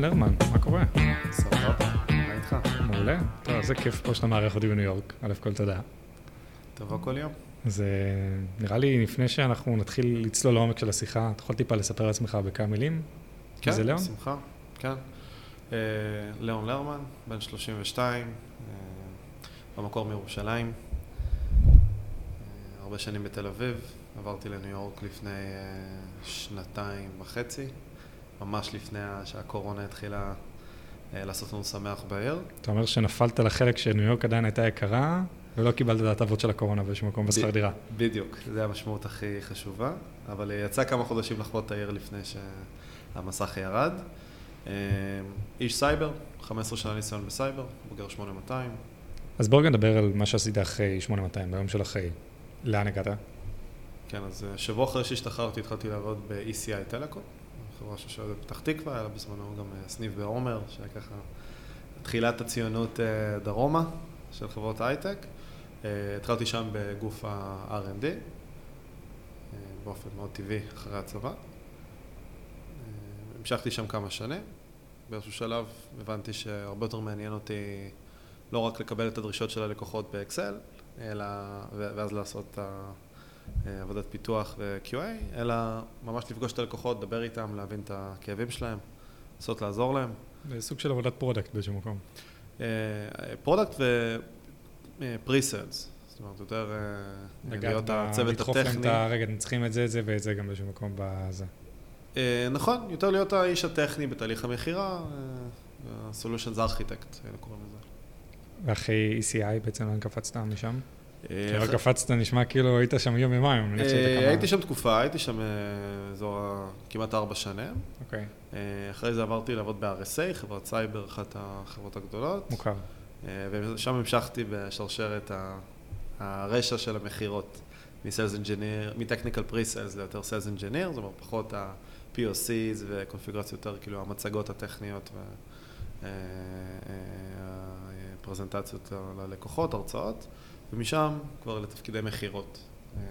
לרמן, מה קורה? סבבה, מה איתך? מעולה. טוב, איזה כיף פה שאתה מארח אותי בניו יורק. א' כל תודה. תבוא כל יום. אז אה, נראה לי, לפני שאנחנו נתחיל לצלול לעומק של השיחה, אתה יכול טיפה לספר על עצמך בכמה מילים? כן, זה ליאון? בשמחה, כן. אה, ליאון לרמן, בן 32, אה, במקור מירושלים. אה, הרבה שנים בתל אביב, עברתי לניו יורק לפני אה, שנתיים וחצי, ממש לפני שהקורונה התחילה אה, לעשות לנו שמח בעיר. אתה אומר שנפלת לחלק שניו יורק עדיין הייתה יקרה, ולא קיבלת את ההטבות של הקורונה באיזשהו מקום בשכר דירה. בדיוק, זו המשמעות הכי חשובה, אבל אה, יצא כמה חודשים לחוות את העיר לפני שהמסך ירד. אה, איש סייבר, 15 שנה ניסיון בסייבר, בוגר 8200. אז בואו נדבר על מה שעשית אחרי 8200, ביום של אחרי. לאן הגעת? כן, אז שבוע אחרי שהשתחררתי התחלתי לעבוד ב-ECI טלקום, חברה ששואלת בפתח תקווה, היה לה בזמנו גם אה, סניף בעומר, שהיה ככה תחילת הציונות אה, דרומה של חברות הייטק. אה, התחלתי שם בגוף ה-R&D, באופן מאוד טבעי אחרי הצבא. המשכתי שם כמה שנים. באיזשהו שלב הבנתי שהרבה יותר מעניין אותי לא רק לקבל את הדרישות של הלקוחות באקסל, אלא, ואז לעשות את עבודת פיתוח ו-QA, אלא ממש לפגוש את הלקוחות, לדבר איתם, להבין את הכאבים שלהם, לנסות לעזור להם. זה סוג של עבודת product באיזשהו מקום. product ו pre-sales, זאת אומרת, יותר אה, להיות הצוות לדחוף להם הטכני. את ה... רגע, אתם צריכים את זה, זה ואת זה גם באיזשהו מקום בזה. אה, נכון, יותר להיות האיש הטכני בתהליך המכירה, אה, ה-Solutions Architect, היינו קוראים לזה. ואחרי ECI בעצם לאן קפצת משם? אה, רק קפצת, נשמע כאילו היית שם יום יומיים, אה. הייתי שם תקופה, הייתי שם אה, אזור ה- כמעט ארבע שנים. אוקיי, אה, אחרי זה עברתי לעבוד ב-RSA, חברת סייבר, אחת החברות הגדולות. מוכר. אה, ושם המשכתי בשרשרת הרשע של המכירות, מ-Sales Engineer, מ-Technical Pre-Sales ליותר Sales Engineer, זאת אומרת פחות ה-POCs וקונפיגרציות יותר, כאילו המצגות הטכניות והפרזנטציות ללקוחות, הרצאות, ומשם כבר לתפקידי מכירות. אה,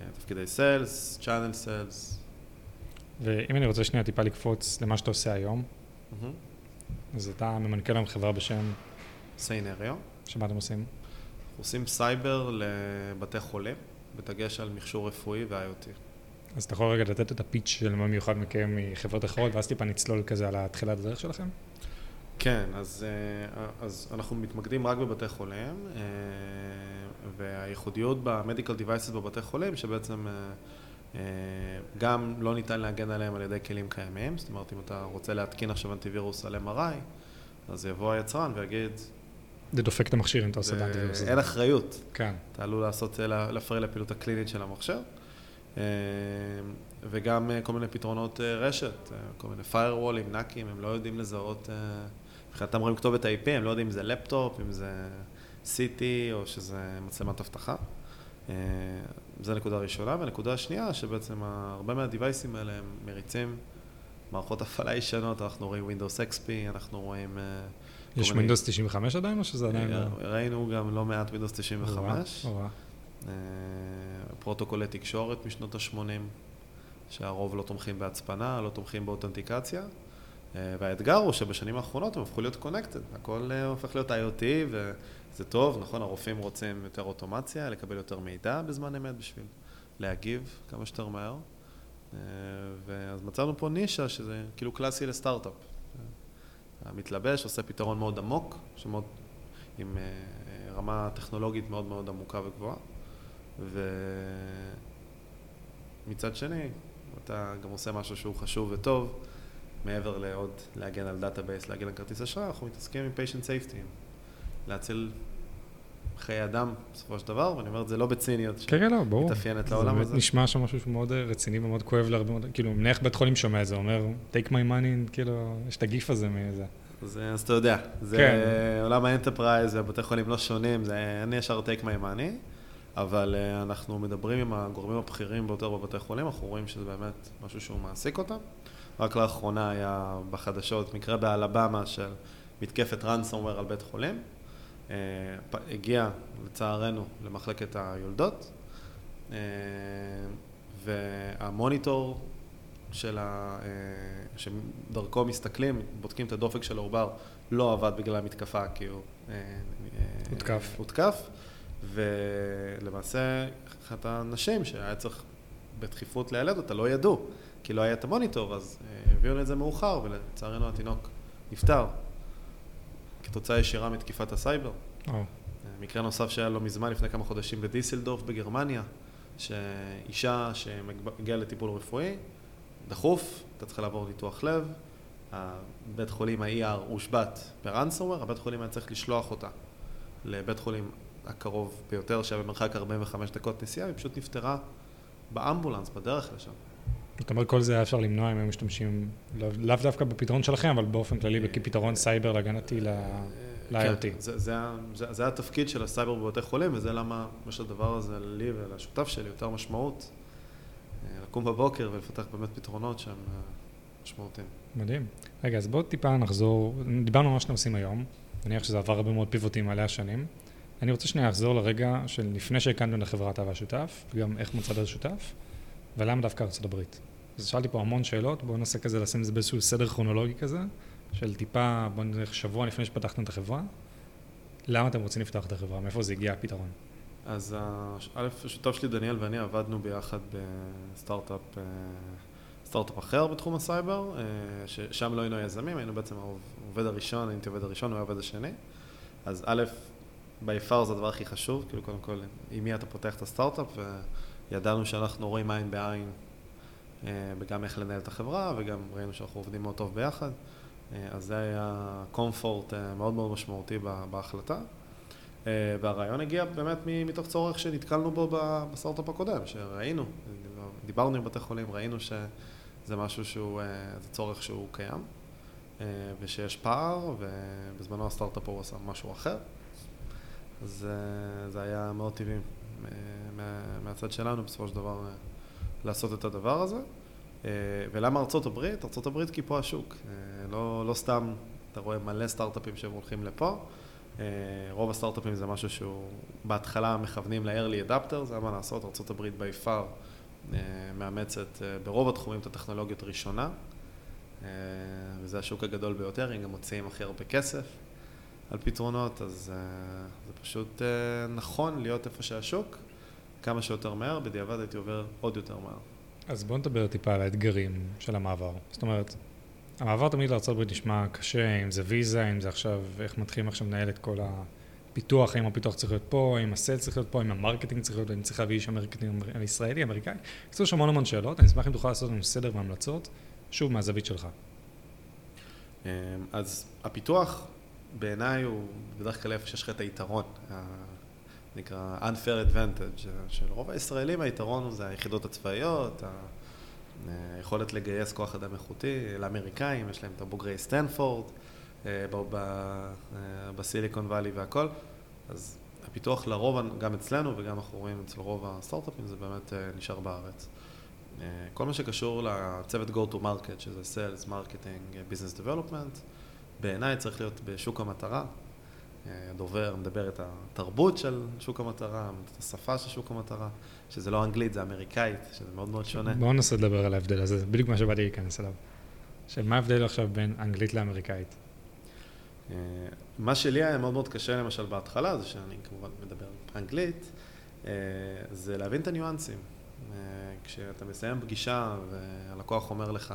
אה, תפקידי Sales, Channel Sales. ואם אני רוצה שנייה טיפה לקפוץ למה שאתה עושה היום, מהמם. אז אתה ממנכ"ל היום חברה בשם, סיינריו. שמה אתם עושים? עושים סייבר לבתי חולים, בדגש על מכשור רפואי ו-IoT. אז אתה יכול רגע לתת את הפיץ' של מה מיוחד מכם מחברות אחרות, ואז טיפה נצלול כזה על התחילת הדרך שלכם? כן, אז, אה, אז אנחנו מתמקדים רק בבתי חולים, אה, והייחודיות ב-Medical Devices בבתי חולים, שבעצם אה, גם לא ניתן להגן עליהם על ידי כלים קיימים, זאת אומרת, אם אתה רוצה להתקין עכשיו אנטיווירוס על MRI, אז יבוא היצרן ויגיד, זה דופק את המכשיר אם אתה עושה את האנטיווירוס. אין אחריות, כן. אתה עלול לעשות, לה- להפריע לפעילות הקלינית של המכשיר. וגם כל מיני פתרונות רשת, כל מיני firewallים, נאקים, הם לא יודעים לזהות, מבחינתם רואים כתובת IP, הם לא יודעים אם זה לפטופ, אם זה CT או שזה מצלמת אבטחה. אה, זו נקודה ראשונה. והנקודה השנייה, שבעצם הרבה מהדיווייסים האלה הם מריצים מערכות הפעלה ישנות, אנחנו רואים Windows XP, אנחנו רואים... אה, יש מיני- Windows 95 עדיין, או שזה עדיין לא? אה, ראינו גם לא מעט Windows 95. או-אה, או-אה. אה, פרוטוקולי תקשורת משנות ה-80, שהרוב לא תומכים בהצפנה, לא תומכים באותנטיקציה. אה, והאתגר הוא שבשנים האחרונות הם הפכו להיות קונקטד, הכל אה, הופך להיות IoT וזה טוב, נכון, הרופאים רוצים יותר אוטומציה, לקבל יותר מידע בזמן אמת בשביל להגיב כמה שיותר מהר. אה, ואז מצאנו פה נישה שזה כאילו קלאסי לסטארט-אפ. המתלבש עושה פתרון מאוד עמוק, שמאוד, עם רמה טכנולוגית מאוד מאוד עמוקה וגבוהה. ומצד שני, אתה גם עושה משהו שהוא חשוב וטוב, מעבר לעוד להגן על database, להגן על כרטיס אשראי, אנחנו מתעסקים עם patient safety, להציל חיי אדם בסופו של דבר, ואני אומר את זה לא בציניות, כן, כן, לא, ברור. שמתאפיינת זה לעולם באמת הזה. נשמע שם משהו שהוא מאוד אה, רציני ומאוד כואב להרבה מאוד, כאילו, מניח בית חולים שומע את זה, אומר, take my money, כאילו, יש את הגיף הזה מזה. אז, אז אתה יודע, זה כן. עולם ה enterprise והבתי חולים לא שונים, זה אין ישר take my money, אבל אה, אנחנו מדברים עם הגורמים הבכירים ביותר בבתי חולים, אנחנו רואים שזה באמת משהו שהוא מעסיק אותם. רק לאחרונה היה בחדשות מקרה באלבמה של מתקפת ransomware על בית חולים. אה, הגיע, לצערנו, למחלקת היולדות, אה, והמוניטור של ה... שדרכו מסתכלים, בודקים את הדופק של העובר, לא עבד בגלל המתקפה, כי הוא... הותקף. הותקף, ולמעשה אחת הנשים שהיה צריך בדחיפות לילד אותה, לא ידעו, כי לא היה את המוניטור, אז הביאו את זה מאוחר, ולצערנו התינוק נפטר, כתוצאה ישירה מתקיפת הסייבר. Oh. מקרה נוסף שהיה לא מזמן, לפני כמה חודשים בדיסלדורף בגרמניה, שאישה שמגיעה לטיפול רפואי, דחוף, הייתה צריכה לעבור ניתוח לב, בית חולים ה-ER הושבת ב ransomware, הבית חולים היה צריך לשלוח אותה לבית חולים הקרוב ביותר, שהיה במרחק 45 דקות נסיעה, היא פשוט נפטרה באמבולנס, בדרך לשם. זאת אומרת, כל זה היה אפשר למנוע אם היו משתמשים, לאו לא דווקא בפתרון שלכם, אבל באופן כללי אה, כפתרון סייבר להגנתי ל-IoT. כן, זה, זה, זה, זה התפקיד של הסייבר בבתי חולים, וזה למה יש לדבר הזה לי ולשותף שלי יותר משמעות. אה, לקום בבוקר ולפתח באמת פתרונות שהם אה, משמעותיים. מדהים. רגע, אז בואו טיפה נחזור, דיברנו על מה שאתם עושים היום, נניח שזה עבר הרבה מאוד פיבוטים מעלה השנים. אני רוצה שנייה לחזור לרגע של לפני שהקמתם לחברת אהבה שותף, וגם איך מצאת השותף, ולמה דווקא ארצות הברית. אז שאלתי פה המון שאלות, בואו ננסה כזה לשים את זה באיזשהו סדר כרונולוגי כזה, של טיפה, בואו נלך שבוע לפני שפתחתם את החברה. למה אתם רוצים לפתוח את החברה? מאיפה זה הגיע הפתרון? אז א', השותף שלי דניאל ואני עבדנו ביחד בסטארט-אפ, אה, סטארט-אפ אחר בתחום הסייבר, אה, ששם לא היינו יזמים, היינו בעצם העובד הראשון, הייתי עובד הראשון, הוא היה העובד השני. אז א', by far זה הדבר הכי חשוב, כאילו קודם כל, עם מי אתה פותח את הסטארט-אפ, וידענו שאנחנו רואים עין בעין, וגם אה, איך לנהל את החברה, וגם ראינו שאנחנו עובדים מאוד טוב ביחד. אז זה היה comfort מאוד מאוד משמעותי בהחלטה. והרעיון הגיע באמת מתוך צורך שנתקלנו בו בסטארט-אפ הקודם, שראינו, דיברנו עם בתי חולים, ראינו שזה משהו שהוא, זה צורך שהוא קיים, ושיש פער, ובזמנו הסטארט-אפ הוא עשה משהו אחר. אז זה היה מאוד טבעי מהצד שלנו בסופו של דבר לעשות את הדבר הזה. ולמה ארצות הברית? ארצות הברית כי פה השוק. לא, לא סתם אתה רואה מלא סטארט-אפים שהם הולכים לפה. רוב הסטארט-אפים זה משהו שהוא בהתחלה מכוונים ל-early adapter, זה היה מה לעשות, ארה"ב by far מאמצת ברוב התחומים את הטכנולוגיות ראשונה, וזה השוק הגדול ביותר, הם גם מוציאים הכי הרבה כסף על פתרונות, אז זה פשוט נכון להיות איפה שהשוק, כמה שיותר מהר, בדיעבד הייתי עובר עוד יותר מהר. אז בוא נדבר טיפה על האתגרים של המעבר. זאת אומרת, המעבר תמיד לארה"ב נשמע קשה, אם זה ויזה, אם זה עכשיו, איך מתחילים עכשיו לנהל את כל הפיתוח, האם הפיתוח צריך להיות פה, האם ה sales צריך להיות פה, האם ה marketing צריך להיות, האם צריך להביא איש marketing ישראלי, אמריקאי. יש המון המון שאלות, אני אשמח אם תוכל לעשות לנו סדר והמלצות, שוב מהזווית שלך. אמ, אז הפיתוח בעיניי הוא בדרך כלל איפה שיש לך את היתרון, נקרא unfair advantage, של רוב הישראלים היתרון הוא זה היחידות הצבאיות, היכולת לגייס כוח אדם איכותי, לאמריקאים, יש להם את הבוגרי סטנפורד, אה, בסיליקון וואלי והכל, אז הפיתוח לרוב, גם אצלנו וגם אנחנו רואים אצל רוב הסטארט-אפים, זה באמת אה, נשאר בארץ. אה, כל מה שקשור לצוות go to market, שזה sales, marketing, business development, בעיניי צריך להיות בשוק המטרה. הדובר מדבר את התרבות של שוק המטרה, את השפה של שוק המטרה. שזה לא אנגלית, זה אמריקאית, שזה מאוד מאוד שונה. בואו ננסה לדבר על ההבדל הזה, זה בדיוק מה שבאתי להיכנס אליו. שמה ההבדל עכשיו בין אנגלית לאמריקאית? אה, מה שלי היה מאוד מאוד קשה למשל בהתחלה, זה שאני כמובן מדבר אנגלית, אה, זה להבין את הניואנסים. אה, כשאתה מסיים פגישה והלקוח אומר לך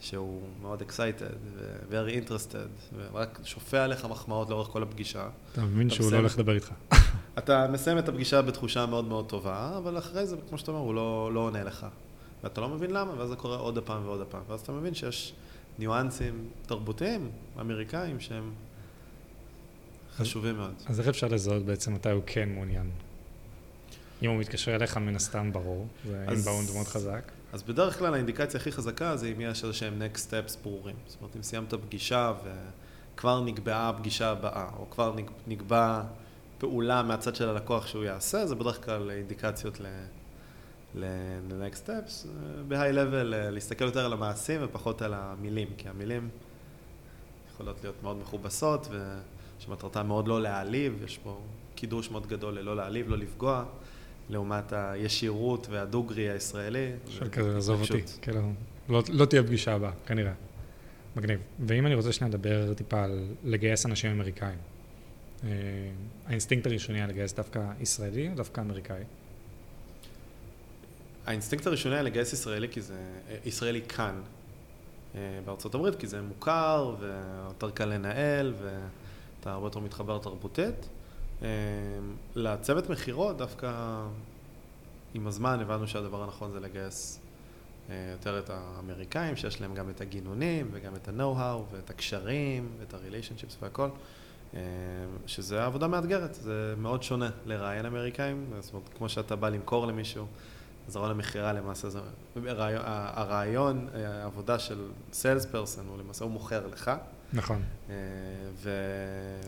שהוא מאוד excited ו-very interested, ורק שופע עליך מחמאות לאורך כל הפגישה. אתה מבין שהוא לא הולך לדבר איתך. אתה מסיים את הפגישה בתחושה מאוד מאוד טובה, אבל אחרי זה, כמו שאתה אומר, הוא לא, לא עונה לך. ואתה לא מבין למה, ואז זה קורה עוד הפעם ועוד הפעם. ואז אתה מבין שיש ניואנסים תרבותיים, אמריקאים, שהם חשובים מאוד. אז איך אפשר לזהות בעצם מתי הוא כן מעוניין? אם הוא מתקשר אליך, מן הסתם ברור, זה אינבאונד מאוד חזק. אז בדרך כלל האינדיקציה הכי חזקה זה אם יש איזה שהם next steps ברורים. זאת אומרת, אם סיימת פגישה וכבר נקבעה הפגישה הבאה, או כבר נקבע פעולה מהצד של הלקוח שהוא יעשה, זה בדרך כלל אינדיקציות ל-next steps. ב-high level להסתכל יותר על המעשים ופחות על המילים, כי המילים יכולות להיות מאוד מכובסות ושמטרתן מאוד לא להעליב, יש פה קידוש מאוד גדול ללא להעליב, לא לפגוע. לעומת הישירות והדוגרי הישראלי. של כזה, עזוב אותי, כאילו, לא, לא תהיה פגישה הבאה, כנראה. מגניב. ואם אני רוצה שנייה לדבר טיפה על לגייס אנשים אמריקאים, אה, האינסטינקט הראשוני היה לגייס דווקא ישראלי או דווקא אמריקאי? האינסטינקט הראשוני היה לגייס ישראלי כי זה, ישראלי כאן, אה, בארצות הברית, כי זה מוכר ויותר קל לנהל ואתה הרבה יותר מתחבר תרבותית. אה, לצוות מכירות דווקא עם הזמן הבנו שהדבר הנכון זה לגייס אה, יותר את האמריקאים, שיש להם גם את הגינונים וגם את ה-know-how ואת הקשרים ואת ה-relationships והכל, שזה עבודה מאתגרת, זה מאוד שונה לראיין אמריקאים, זאת אומרת, כמו שאתה בא למכור למישהו. אז הרעיון המכירה למעשה זה, הרעיון, העבודה של סיילס פרסון הוא למעשה הוא מוכר לך. נכון. אה, ו...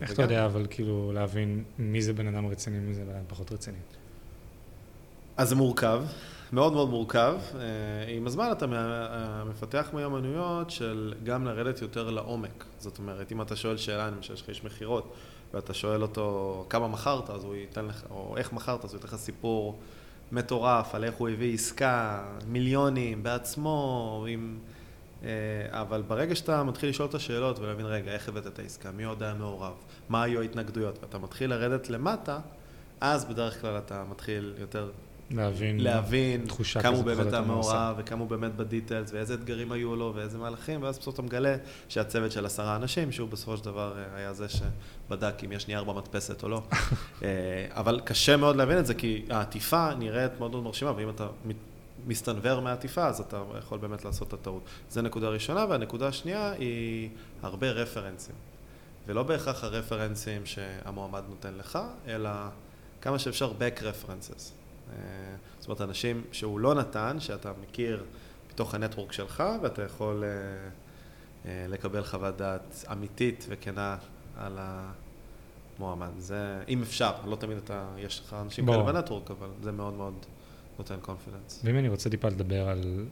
איך אתה יודע אבל כאילו להבין מי זה בן אדם רציני, מי זה בן אדם פחות רציני? אז זה מורכב, מאוד מאוד מורכב. אה, עם הזמן אתה מפתח מיומנויות של גם לרדת יותר לעומק. זאת אומרת, אם אתה שואל שאלה, אני חושב שיש לך איש מכירות, ואתה שואל אותו כמה מכרת, אז הוא ייתן לך, או איך מכרת, אז הוא ייתן לך סיפור. מטורף על איך הוא הביא עסקה, מיליונים, בעצמו, עם... אה, אבל ברגע שאתה מתחיל לשאול את השאלות ולהבין, רגע, איך הבאת את העסקה, מי עוד היה מעורב, מה היו ההתנגדויות, ואתה מתחיל לרדת למטה, אז בדרך כלל אתה מתחיל יותר להבין, להבין כמה הוא באמת היה מעורב, וכמה הוא באמת בדיטלס, ואיזה אתגרים היו לו, ואיזה מהלכים, ואז בסוף אתה מגלה שהצוות של עשרה אנשים, שהוא בסופו של דבר אה, היה זה שבדק אם יש נייר במדפסת או לא. אה, אבל קשה מאוד להבין את זה, כי העטיפה נראית מאוד מאוד מרשימה, ואם אתה מסתנוור מהעטיפה, אז אתה יכול באמת לעשות את הטעות. זו נקודה ראשונה, והנקודה השנייה היא הרבה רפרנסים. ולא בהכרח הרפרנסים שהמועמד נותן לך, אלא כמה שאפשר back references. אה, זאת אומרת, אנשים שהוא לא נתן, שאתה מכיר בתוך הנטוורק שלך, ואתה יכול אה, אה, לקבל חוות דעת אמיתית וכנה על המועמד. זה, אם אפשר, לא תמיד אתה, יש לך אנשים כאלה בנטוורק, אבל זה מאוד מאוד נותן קונפידנס. ואם אני רוצה טיפה לדבר על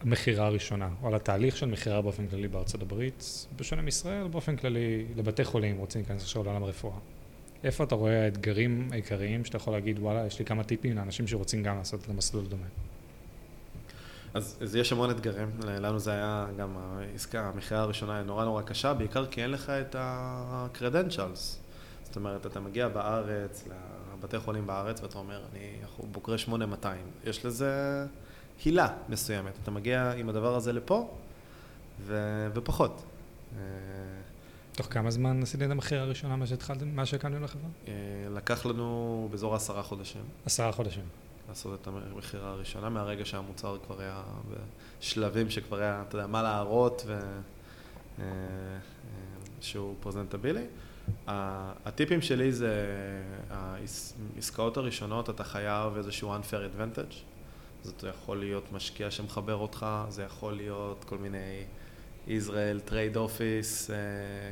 המכירה הראשונה, או על התהליך של מכירה באופן כללי בארצות הברית, בשונה מישראל, באופן כללי לבתי חולים רוצים להיכנס עכשיו לעולם הרפואה. איפה אתה רואה האתגרים העיקריים שאתה יכול להגיד, וואלה, יש לי כמה טיפים לאנשים שרוצים גם לעשות את המסלול דומה? אז, אז יש המון אתגרים, לנו זה היה גם העסקה, המכירה הראשונה היא נורא נורא קשה, בעיקר כי אין לך את ה-credentials. זאת אומרת, אתה מגיע בארץ, לבתי חולים בארץ, ואתה אומר, אני בוגרי 8200. יש לזה הילה מסוימת. אתה מגיע עם הדבר הזה לפה, ו, ופחות. אה, תוך כמה זמן עשיתם את המחיר הראשונה מה שהתחלתם, מה שהקמתם לחברה? אה, לקח לנו באזור עשרה חודשים. עשרה חודשים. לעשות את המכירה הראשונה, מהרגע שהמוצר כבר היה בשלבים שכבר היה, אתה יודע, מה להראות ו... אה, שהוא פרזנטבילי. הטיפים שלי זה, העסקאות הראשונות, אתה חייב איזשהו unfair advantage. זאת יכול להיות משקיע שמחבר אותך, זה יכול להיות כל מיני... ישראל, trade office,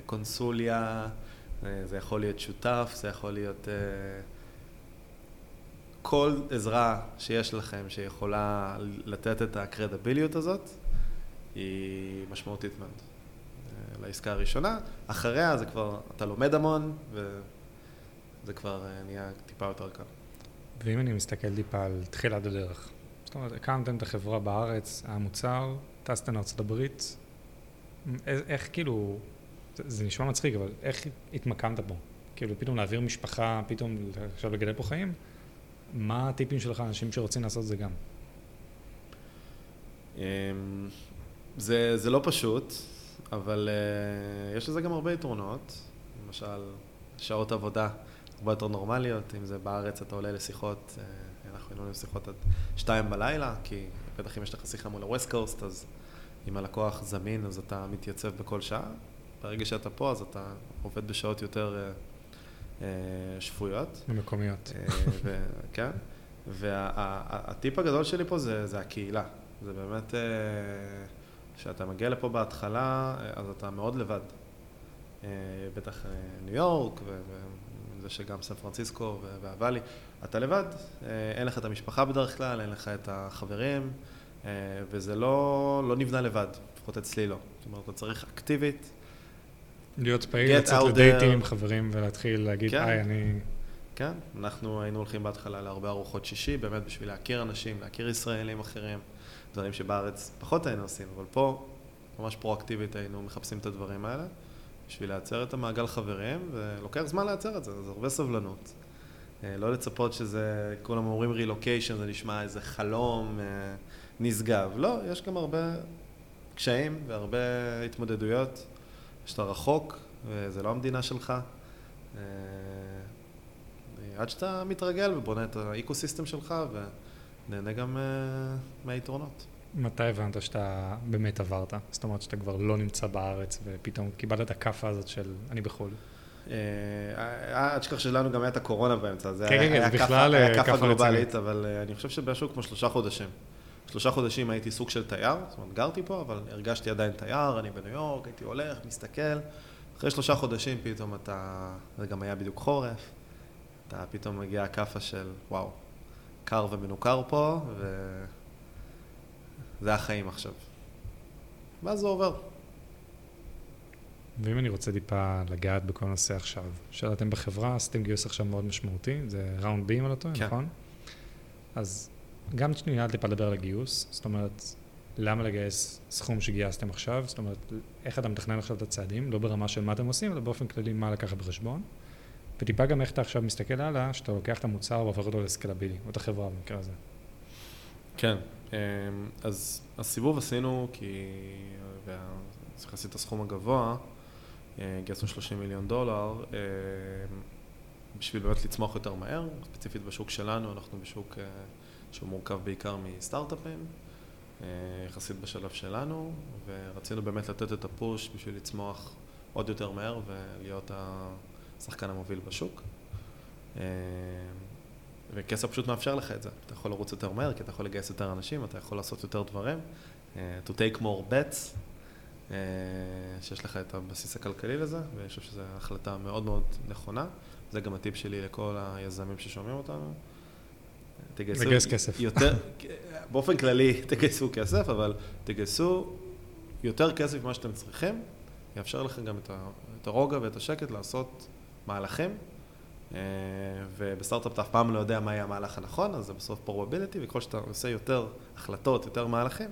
קונסוליה, אה, זה יכול להיות שותף, זה יכול להיות אה, כל עזרה שיש לכם שיכולה לתת את הקרדיביליות הזאת, היא משמעותית מאוד. אה, לעסקה הראשונה, אחריה זה כבר, אתה לומד המון וזה כבר נהיה טיפה יותר קל. ואם אני מסתכל טיפה על תחילת הדרך, זאת אומרת, הקמתם את החברה בארץ, המוצר, טסתם לארצות הברית, איך כאילו, זה, זה נשמע מצחיק, אבל איך התמקמת בו? כאילו, פתאום להעביר משפחה, פתאום עכשיו לגדל פה חיים? מה הטיפים שלך לאנשים שרוצים לעשות זה גם? אמ, זה, זה לא פשוט, אבל uh, יש לזה גם הרבה יתרונות. למשל, שעות עבודה הרבה יותר נורמליות, אם זה בארץ אתה עולה לשיחות, uh, אנחנו היינו לשיחות עד שתיים בלילה, כי בטח אם יש לך שיחה מול ה-West Coast, אז אם הלקוח זמין, אז אתה מתייצב בכל שעה. ברגע שאתה פה, אז אתה עובד בשעות יותר אה, אה, שפויות. ומקומיות. אה, ו- כן. והטיפ וה- הגדול שלי פה זה, זה הקהילה. זה באמת, אה, כשאתה מגיע לפה בהתחלה, אה, אז אתה מאוד לבד. אה, בטח אה, ניו יורק, וזה שגם סן פרנסיסקו והוואלי, אתה לבד, אין לך את המשפחה בדרך כלל, אין לך את החברים. וזה לא, לא נבנה לבד, לפחות אצלי לא. זאת אומרת, אתה צריך אקטיבית. להיות פעיל, לצאת לדייטים עם חברים ולהתחיל להגיד, כן. היי, אני... כן? אנחנו היינו הולכים בהתחלה להרבה ארוחות שישי, באמת בשביל להכיר אנשים, להכיר ישראלים אחרים, דברים שבארץ פחות היינו עושים, אבל פה ממש פרואקטיבית היינו מחפשים את הדברים האלה, בשביל לייצר את המעגל חברים, ולוקח זמן לייצר את זה, זה הרבה סבלנות. אה, לא לצפות שזה, כולם אומרים רילוקיישן, זה נשמע איזה חלום אה, נשגב. לא, יש גם הרבה קשיים והרבה התמודדויות. שאתה רחוק, וזה לא המדינה שלך. אה, עד שאתה מתרגל ובונה את האקו-סיסטם שלך ונהנה גם מהיתרונות. מתי הבנת שאתה באמת עברת? זאת אומרת שאתה כבר לא נמצא בארץ ופתאום קיבלת את הכאפה הזאת של אני בחו"ל. אה, אל תשכח שלנו גם הייתה הקורונה באמצע, זה היה כאפה גלובלית, אבל אה, אני חושב שבמשהו כמו שלושה חודשים. שלושה חודשים הייתי סוג של תייר, זאת אומרת גרתי פה, אבל הרגשתי עדיין תייר, אני בניו יורק, הייתי הולך, מסתכל. אחרי שלושה חודשים פתאום אתה, זה גם היה בדיוק חורף, אתה פתאום מגיע הכאפה של וואו, קר ומנוכר פה, וזה החיים עכשיו. ואז זה עובר. ואם אני רוצה טיפה לגעת בכל נושא עכשיו, שאתם בחברה, עשיתם גיוס עכשיו מאוד משמעותי, זה ראונד בי אם אני לא טועה, כן. נכון? אז גם שנייה טיפה לדבר על הגיוס, זאת אומרת, למה לגייס סכום שגייסתם עכשיו, זאת אומרת, איך אתה מתכנן עכשיו את הצעדים, לא ברמה של מה אתם עושים, אלא באופן כללי מה לקחת בחשבון, וטיפה גם איך אתה עכשיו מסתכל הלאה, שאתה לוקח את המוצר והופך אותו לסקלבילי, או את החברה במקרה הזה. כן, אמ, אז הסיבוב עשינו כי, צריך לעשות את הסכום הגבוה, אה, גייסנו 30 מיליון דולר, אה, בשביל באמת לצמוח יותר מהר, ספציפית בשוק שלנו, אנחנו בשוק אה, שהוא מורכב בעיקר מסטארט-אפים, יחסית בשלב שלנו, ורצינו באמת לתת את הפוש בשביל לצמוח עוד יותר מהר ולהיות השחקן המוביל בשוק. וכסף פשוט מאפשר לך את זה. אתה יכול לרוץ יותר מהר, כי אתה יכול לגייס יותר אנשים, אתה יכול לעשות יותר דברים. to take more bets, אה, שיש לך את הבסיס הכלכלי לזה, ואני חושב שזו החלטה מאוד מאוד נכונה. זה גם הטיפ שלי לכל היזמים ששומעים אותנו. תגייסו... לגייס כסף. יותר, באופן כללי תגייסו כסף, אבל תגייסו יותר כסף ממה שאתם צריכים, יאפשר לכם גם את הרוגע ואת השקט לעשות מהלכים. אה, ובסטארט-אפ אתה אף פעם לא יודע מה יהיה המהלך הנכון, אז זה בסוף פרובביליטי, וככל שאתה עושה יותר החלטות, יותר מהלכים,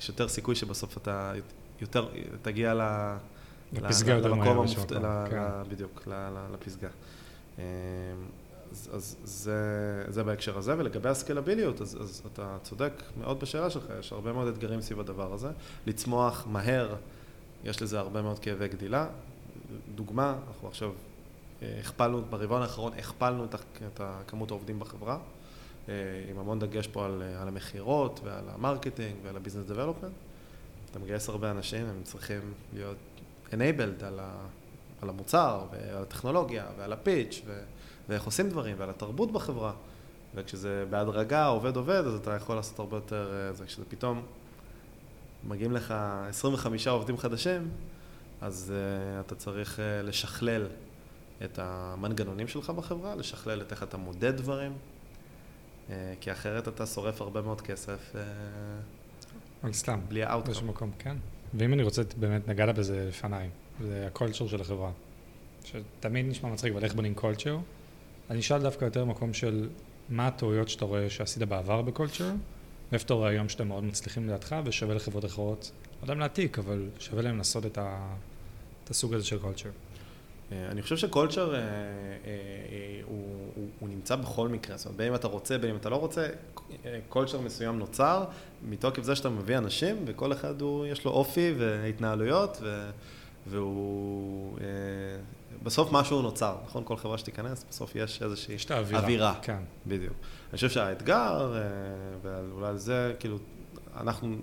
יש יותר סיכוי שבסוף אתה יותר, תגיע ל... לפסגה יותר מהר המופת... ל... כן. בדיוק, לפסגה. אמ, אז, אז זה, זה בהקשר הזה, ולגבי הסקלביליות, אז, אז אתה צודק מאוד בשאלה שלך, יש הרבה מאוד אתגרים סביב הדבר הזה. לצמוח מהר, יש לזה הרבה מאוד כאבי גדילה. דוגמה, אנחנו עכשיו הכפלנו, ברבעון האחרון הכפלנו את, כמות העובדים בחברה, אה, עם המון דגש פה על, על המכירות ועל ה marketing ועל ה business development. אתה מגייס הרבה אנשים, הם צריכים להיות enabled על, ה, על המוצר ועל הטכנולוגיה ועל הפיץ' ו, ואיך עושים דברים ועל התרבות בחברה. וכשזה בהדרגה עובד עובד, אז אתה יכול לעשות הרבה יותר, אה, זה כשזה פתאום מגיעים לך 25 עובדים חדשים, אז uh, אתה צריך uh, לשכלל את המנגנונים שלך בחברה, לשכלל את איך אתה מודד דברים, uh, כי אחרת אתה שורף הרבה מאוד כסף. על סתם. בלי ה outcome. באיזשהו מקום, כן. ואם אני רוצה, באמת נגעת בזה לפניי, זה ה culture של החברה. שתמיד נשמע מצחיק, אבל איך בונים culture? אני אשאל דווקא יותר מקום של מה הטעויות שאתה רואה שעשית בעבר ב culture, ואיפה אתה רואה היום שאתם מאוד מצליחים לידך, ושווה לחברות אחרות, לא יודע אם להעתיק, אבל שווה להם לעשות את, ה... את הסוג הזה של culture. אה, אני חושב ש culture אה, אה, הוא, הוא, הוא נמצא בכל מקרה, זאת אומרת, בין אם אתה רוצה, בין אם אתה לא רוצה, קולצ'ר מסוים נוצר מתוקף זה שאתה מביא אנשים, וכל אחד הוא, יש לו אופי והתנהלויות, ו, והוא, בסוף משהו נוצר, נכון? כל חברה שתיכנס, בסוף יש איזושהי יש האווירה. אווירה. כן. בדיוק. אני חושב שהאתגר, ואולי על זה, כאילו, אנחנו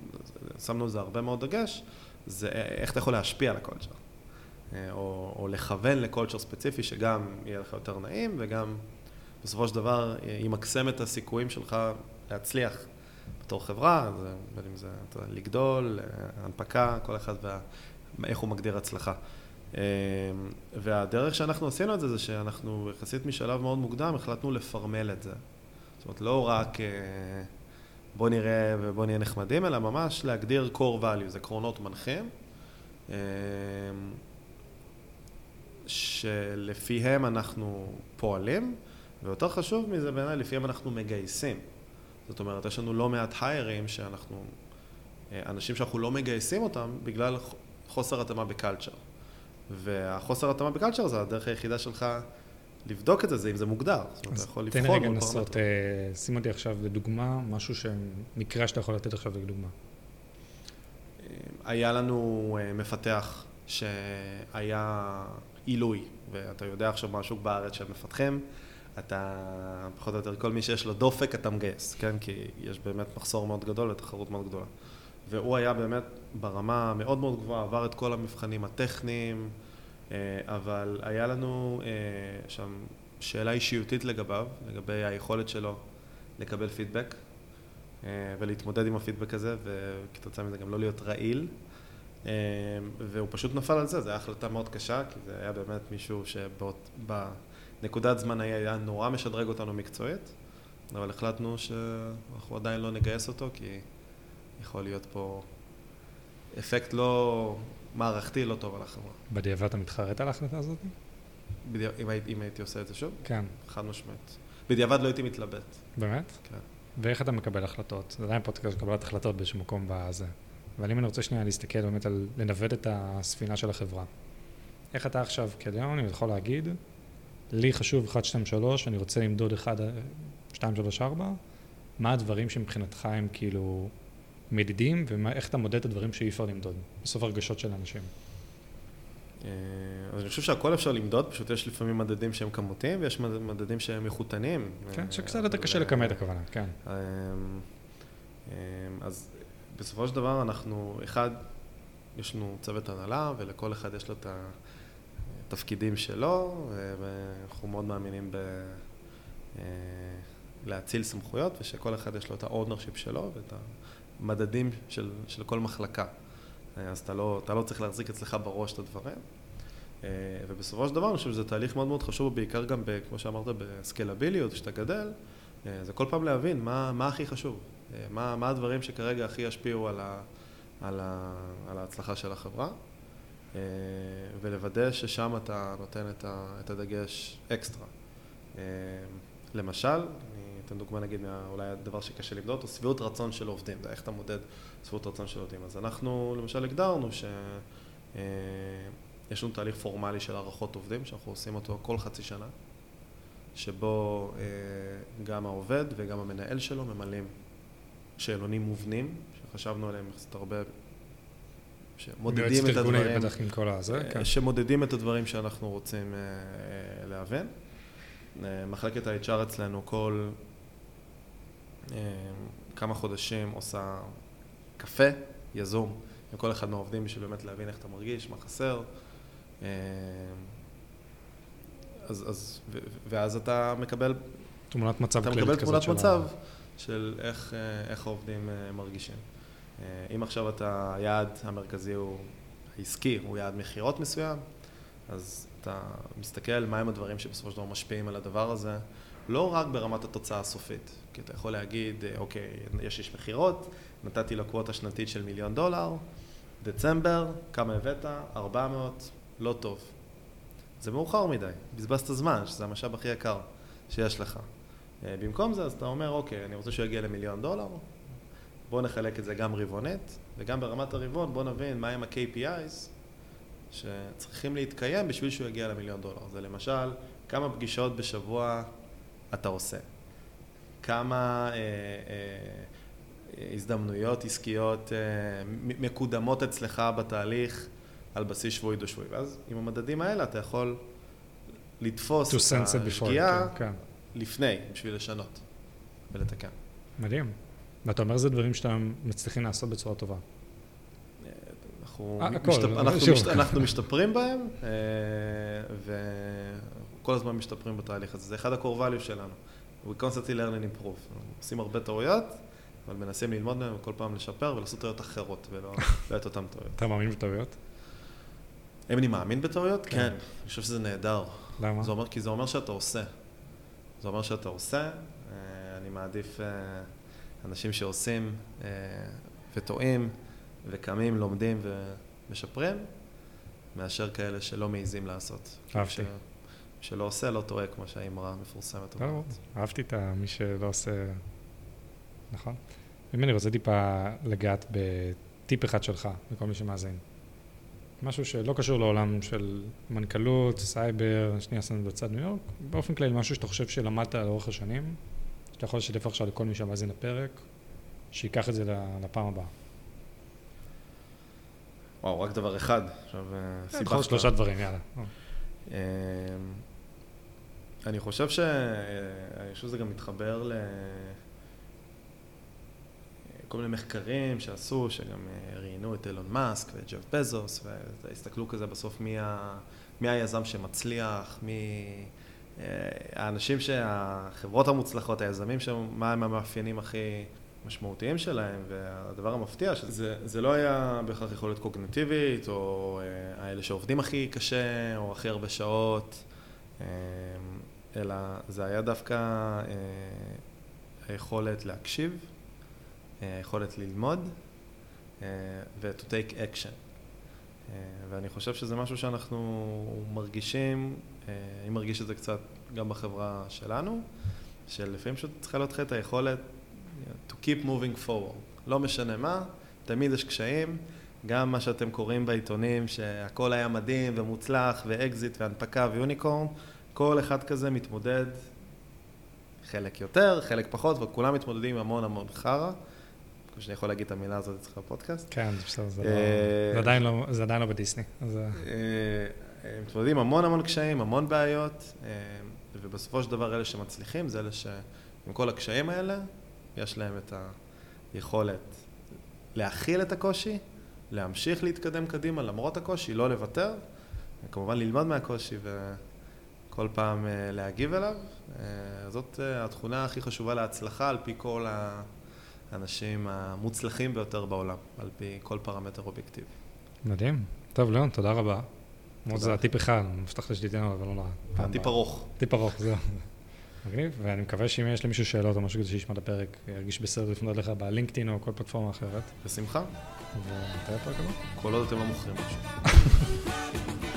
שמנו על זה הרבה מאוד דגש, זה איך אתה יכול להשפיע על הקולצ'ר. אה, או, או לכוון לקולצ'ר ספציפי שגם יהיה לך יותר נעים וגם בסופו של דבר ימקסם את הסיכויים שלך להצליח בתור חברה, בין אם זה לגדול, הנפקה, כל אחד ואיך הוא מגדיר הצלחה. אה, והדרך שאנחנו עשינו את זה, זה שאנחנו יחסית משלב מאוד מוקדם החלטנו לפרמל את זה. זאת אומרת, לא רק אה, בוא נראה ובוא נהיה נחמדים, אלא ממש להגדיר core values, עקרונות מנחים. שלפיהם אנחנו פועלים, ויותר חשוב מזה בעיניי, לפעמים אנחנו מגייסים. זאת אומרת, יש לנו לא מעט היירים שאנחנו, אה, אנשים שאנחנו לא מגייסים אותם בגלל חוסר התאמה בקלצ'ר. והחוסר התאמה בקלצ'ר זה הדרך היחידה שלך לבדוק את זה, זה אם זה מוגדר. זאת אומרת, אתה יכול לבחון תן רגע לנסות, אה, שים אותי עכשיו לדוגמה, משהו שמקרה שאתה יכול לתת עכשיו לדוגמה. אה, היה לנו מפתח שהיה עילוי, ואתה יודע עכשיו מה השוק בארץ של מפתחים, אתה, פחות או יותר, כל מי שיש לו דופק אתה מגייס, כן? כי יש באמת מחסור מאוד גדול ותחרות מאוד גדולה. והוא היה באמת ברמה מאוד מאוד גבוהה, עבר את כל המבחנים הטכניים, אה, אבל היה לנו אה, שם שאלה אישיותית לגביו, לגבי היכולת שלו לקבל פידבק אה, ולהתמודד עם הפידבק הזה, וכתוצאה מזה גם לא להיות רעיל. והוא פשוט נפל על זה, זו הייתה החלטה מאוד קשה, כי זה היה באמת מישהו שבנקודת זמן היה נורא משדרג אותנו מקצועית, אבל החלטנו שאנחנו עדיין לא נגייס אותו, כי יכול להיות פה אפקט לא מערכתי, לא טוב על החברה. בדיעבד אתה מתחרט על ההחלטה הזאת? בדיע... אם, הייתי, אם הייתי עושה את זה שוב? כן. חד משמעית. בדיעבד לא הייתי מתלבט. באמת? כן. ואיך אתה מקבל החלטות? זה עדיין פודקאסט קבלת החלטות באיזשהו מקום בזה. אבל אם אני רוצה שנייה להסתכל באמת על לנווט את הספינה של החברה. איך אתה עכשיו כדיון יכול להגיד, לי חשוב 1, 2, 3, אני רוצה למדוד 1, 2, 3, 4, מה הדברים שמבחינתך הם כאילו מדידים, ואיך אתה מודד את הדברים שאי אפשר למדוד, בסוף הרגשות של אנשים. אה, אז אני חושב שהכל אפשר למדוד, פשוט יש לפעמים מדדים שהם כמותיים ויש מדדים שהם איכותניים. כן, שקצת יותר קשה לכמת הכוונה, כן. אה, אה, אז בסופו של דבר אנחנו, אחד, יש לנו צוות הנהלה ולכל אחד יש לו את התפקידים שלו, ואנחנו מאוד מאמינים ב... להאציל סמכויות ושכל אחד יש לו את ה ownership שלו ואת המדדים של, של כל מחלקה. אז אתה לא, אתה לא צריך להחזיק אצלך בראש את הדברים. ובסופו של דבר אני חושב שזה תהליך מאוד מאוד חשוב, בעיקר גם, ב, כמו שאמרת, בסקלביליות, כשאתה גדל, זה כל פעם להבין מה, מה הכי חשוב. מה, מה הדברים שכרגע הכי ישפיעו על, ה, על, ה, על ההצלחה של החברה, אה, ולוודא ששם אתה נותן את, ה, את הדגש אקסטרה. אה, למשל, אני אתן דוגמה נגיד, אולי הדבר שקשה למדוד, הוא שביעות רצון של עובדים, איך אתה מודד שביעות רצון של עובדים. אז אנחנו למשל הגדרנו שיש אה, לנו תהליך פורמלי של הערכות עובדים, שאנחנו עושים אותו כל חצי שנה, שבו גם העובד וגם המנהל שלו ממלאים שאלונים מובנים, שחשבנו עליהם קצת הרבה, שמודדים את הדברים, בטח עם כל הזה, כן. שמודדים את הדברים שאנחנו רוצים אה, להבין. אה, מחלקת ה-HR אצלנו כל אה, כמה חודשים עושה קפה יזום עם כל אחד מהעובדים בשביל באמת להבין איך אתה מרגיש, מה חסר. אז, אז, ואז אתה מקבל... תמונת מצב כללית כזאת. אתה מקבל תמונת מצב. של איך, אה, איך העובדים אה, מרגישים. אה, אם עכשיו אתה, היעד המרכזי הוא העסקי, הוא יעד מכירות מסוים, אז אתה מסתכל מהם הדברים שבסופו של דבר משפיעים על הדבר הזה, לא רק ברמת התוצאה הסופית, כי אתה יכול להגיד, אוקיי, יש איש מכירות, נתתי לו קווטה שנתית של מיליון דולר, דצמבר, כמה הבאת? 400, לא טוב. זה מאוחר מדי, בזבזת זמן, שזה המשאב הכי יקר שיש לך. אה, במקום זה, אז אתה אומר, אוקיי, אני רוצה שהוא יגיע למיליון דולר, בואו נחלק את זה גם רבעונית, וגם ברמת הרבעון בואו נבין מהם ה-KPIs שצריכים להתקיים בשביל שהוא יגיע למיליון דולר. זה למשל, כמה פגישות בשבוע אתה עושה, כמה אה, אה, הזדמנויות עסקיות אה, מקודמות אצלך בתהליך על בסיס שבועי דו שבועי, ואז עם המדדים האלה אתה יכול לתפוס את השגיאה. כן, כן. לפני, בשביל לשנות ולתקן. מדהים. ואתה אומר זה דברים שאתם מצליחים לעשות בצורה טובה. אנחנו, 아, משתפ... אנחנו, משת... אנחנו משתפרים בהם, אה, וכל הזמן משתפרים בתהליך הזה. זה אחד ה-core value שלנו. We constantly learn and improve. עושים הרבה טעויות, אבל מנסים ללמוד מהם וכל פעם לשפר ולעשות טעויות אחרות, ולא לא את אותן טעויות. אתה מאמין בטעויות? אם אני מאמין בטעויות? כן. אני חושב שזה נהדר. למה? זה אומר, כי זה אומר שאתה עושה. זה אומר שאתה עושה, אה, אני מעדיף אה, אנשים שעושים אה, וטועים וקמים, לומדים ומשפרים, מאשר כאלה שלא מעיזים לעשות. אהבתי. שלא עושה, לא טועה, כמו שהאמרה המפורסמת לא, אומרת. אהבתי את מי שלא עושה... נכון. אם אני רוצה טיפה לגעת בטיפ אחד שלך, לכל מי שמאזין. משהו שלא קשור לעולם של מנכ"לות, סייבר, שנייה שמנו בצד ניו יורק, באופן כללי משהו שאתה חושב שלמדת לאורך השנים, שאתה יכול לשתף עכשיו לכל מי שמאזין לפרק, שייקח את זה לפעם הבאה. וואו, רק דבר אחד. עכשיו, אה, סיבכת. יכול שלושה דברים, יאללה. אמ, אני חושב ש... אני חושב שזה גם מתחבר ל... כל מיני מחקרים שעשו, שגם אה, ראיינו את אילון מאסק ואת ג'ף בזוס, והסתכלו כזה בסוף מי, ה... מי היזם שמצליח, מי... אה, האנשים שהחברות המוצלחות, היזמים, מה הם המאפיינים הכי משמעותיים שלהם, והדבר המפתיע, שזה לא היה בהכרח יכולת קוגנטיבית, או אה, האלה שעובדים הכי קשה, או הכי הרבה שעות, אלא זה היה דווקא היכולת להקשיב. היכולת ללמוד ו-to take action. ואני חושב שזה משהו שאנחנו מרגישים, אני מרגיש את זה קצת גם בחברה שלנו, שלפעמים פשוט צריכה להיות לך את היכולת to keep moving forward. לא משנה מה, תמיד יש קשיים, גם מה שאתם קוראים בעיתונים, שהכל היה מדהים ומוצלח ואקזיט והנפקה ויוניקורן, כל אחד כזה מתמודד, חלק יותר, חלק פחות, וכולם מתמודדים עם המון המון חרא. שאני יכול להגיד את המילה הזאת אצלך בפודקאסט. כן, זה בסדר, זה אה, לא- עדיין לא בדיסני. אה, הם מתמודדים המון המון קשיים, המון בעיות, אה, ובסופו של דבר אלה שמצליחים זה אלה שעם כל הקשיים האלה, יש להם את היכולת להכיל את הקושי, להמשיך להתקדם קדימה למרות הקושי, לא לוותר, וכמובן ללמוד מהקושי וכל פעם להגיב אליו. זאת התכונה הכי חשובה להצלחה על פי כל ה... האנשים המוצלחים ביותר בעולם, על פי כל פרמטר אובייקטיבי. מדהים. טוב, ליאון, תודה רבה. מאוד זה הטיפ אחד, אני מבטח שתיתן אבל לא נורא. הטיפ ארוך. טיפ ארוך, זהו. מגניב, ואני מקווה שאם יש למישהו שאלות או משהו כזה שישמע את הפרק, ירגיש בסדר לפנות לך בלינקדאין או כל פלטפורמה אחרת. בשמחה. ומתי הפרק הבא? כל עוד אתם לא מוכרים משהו.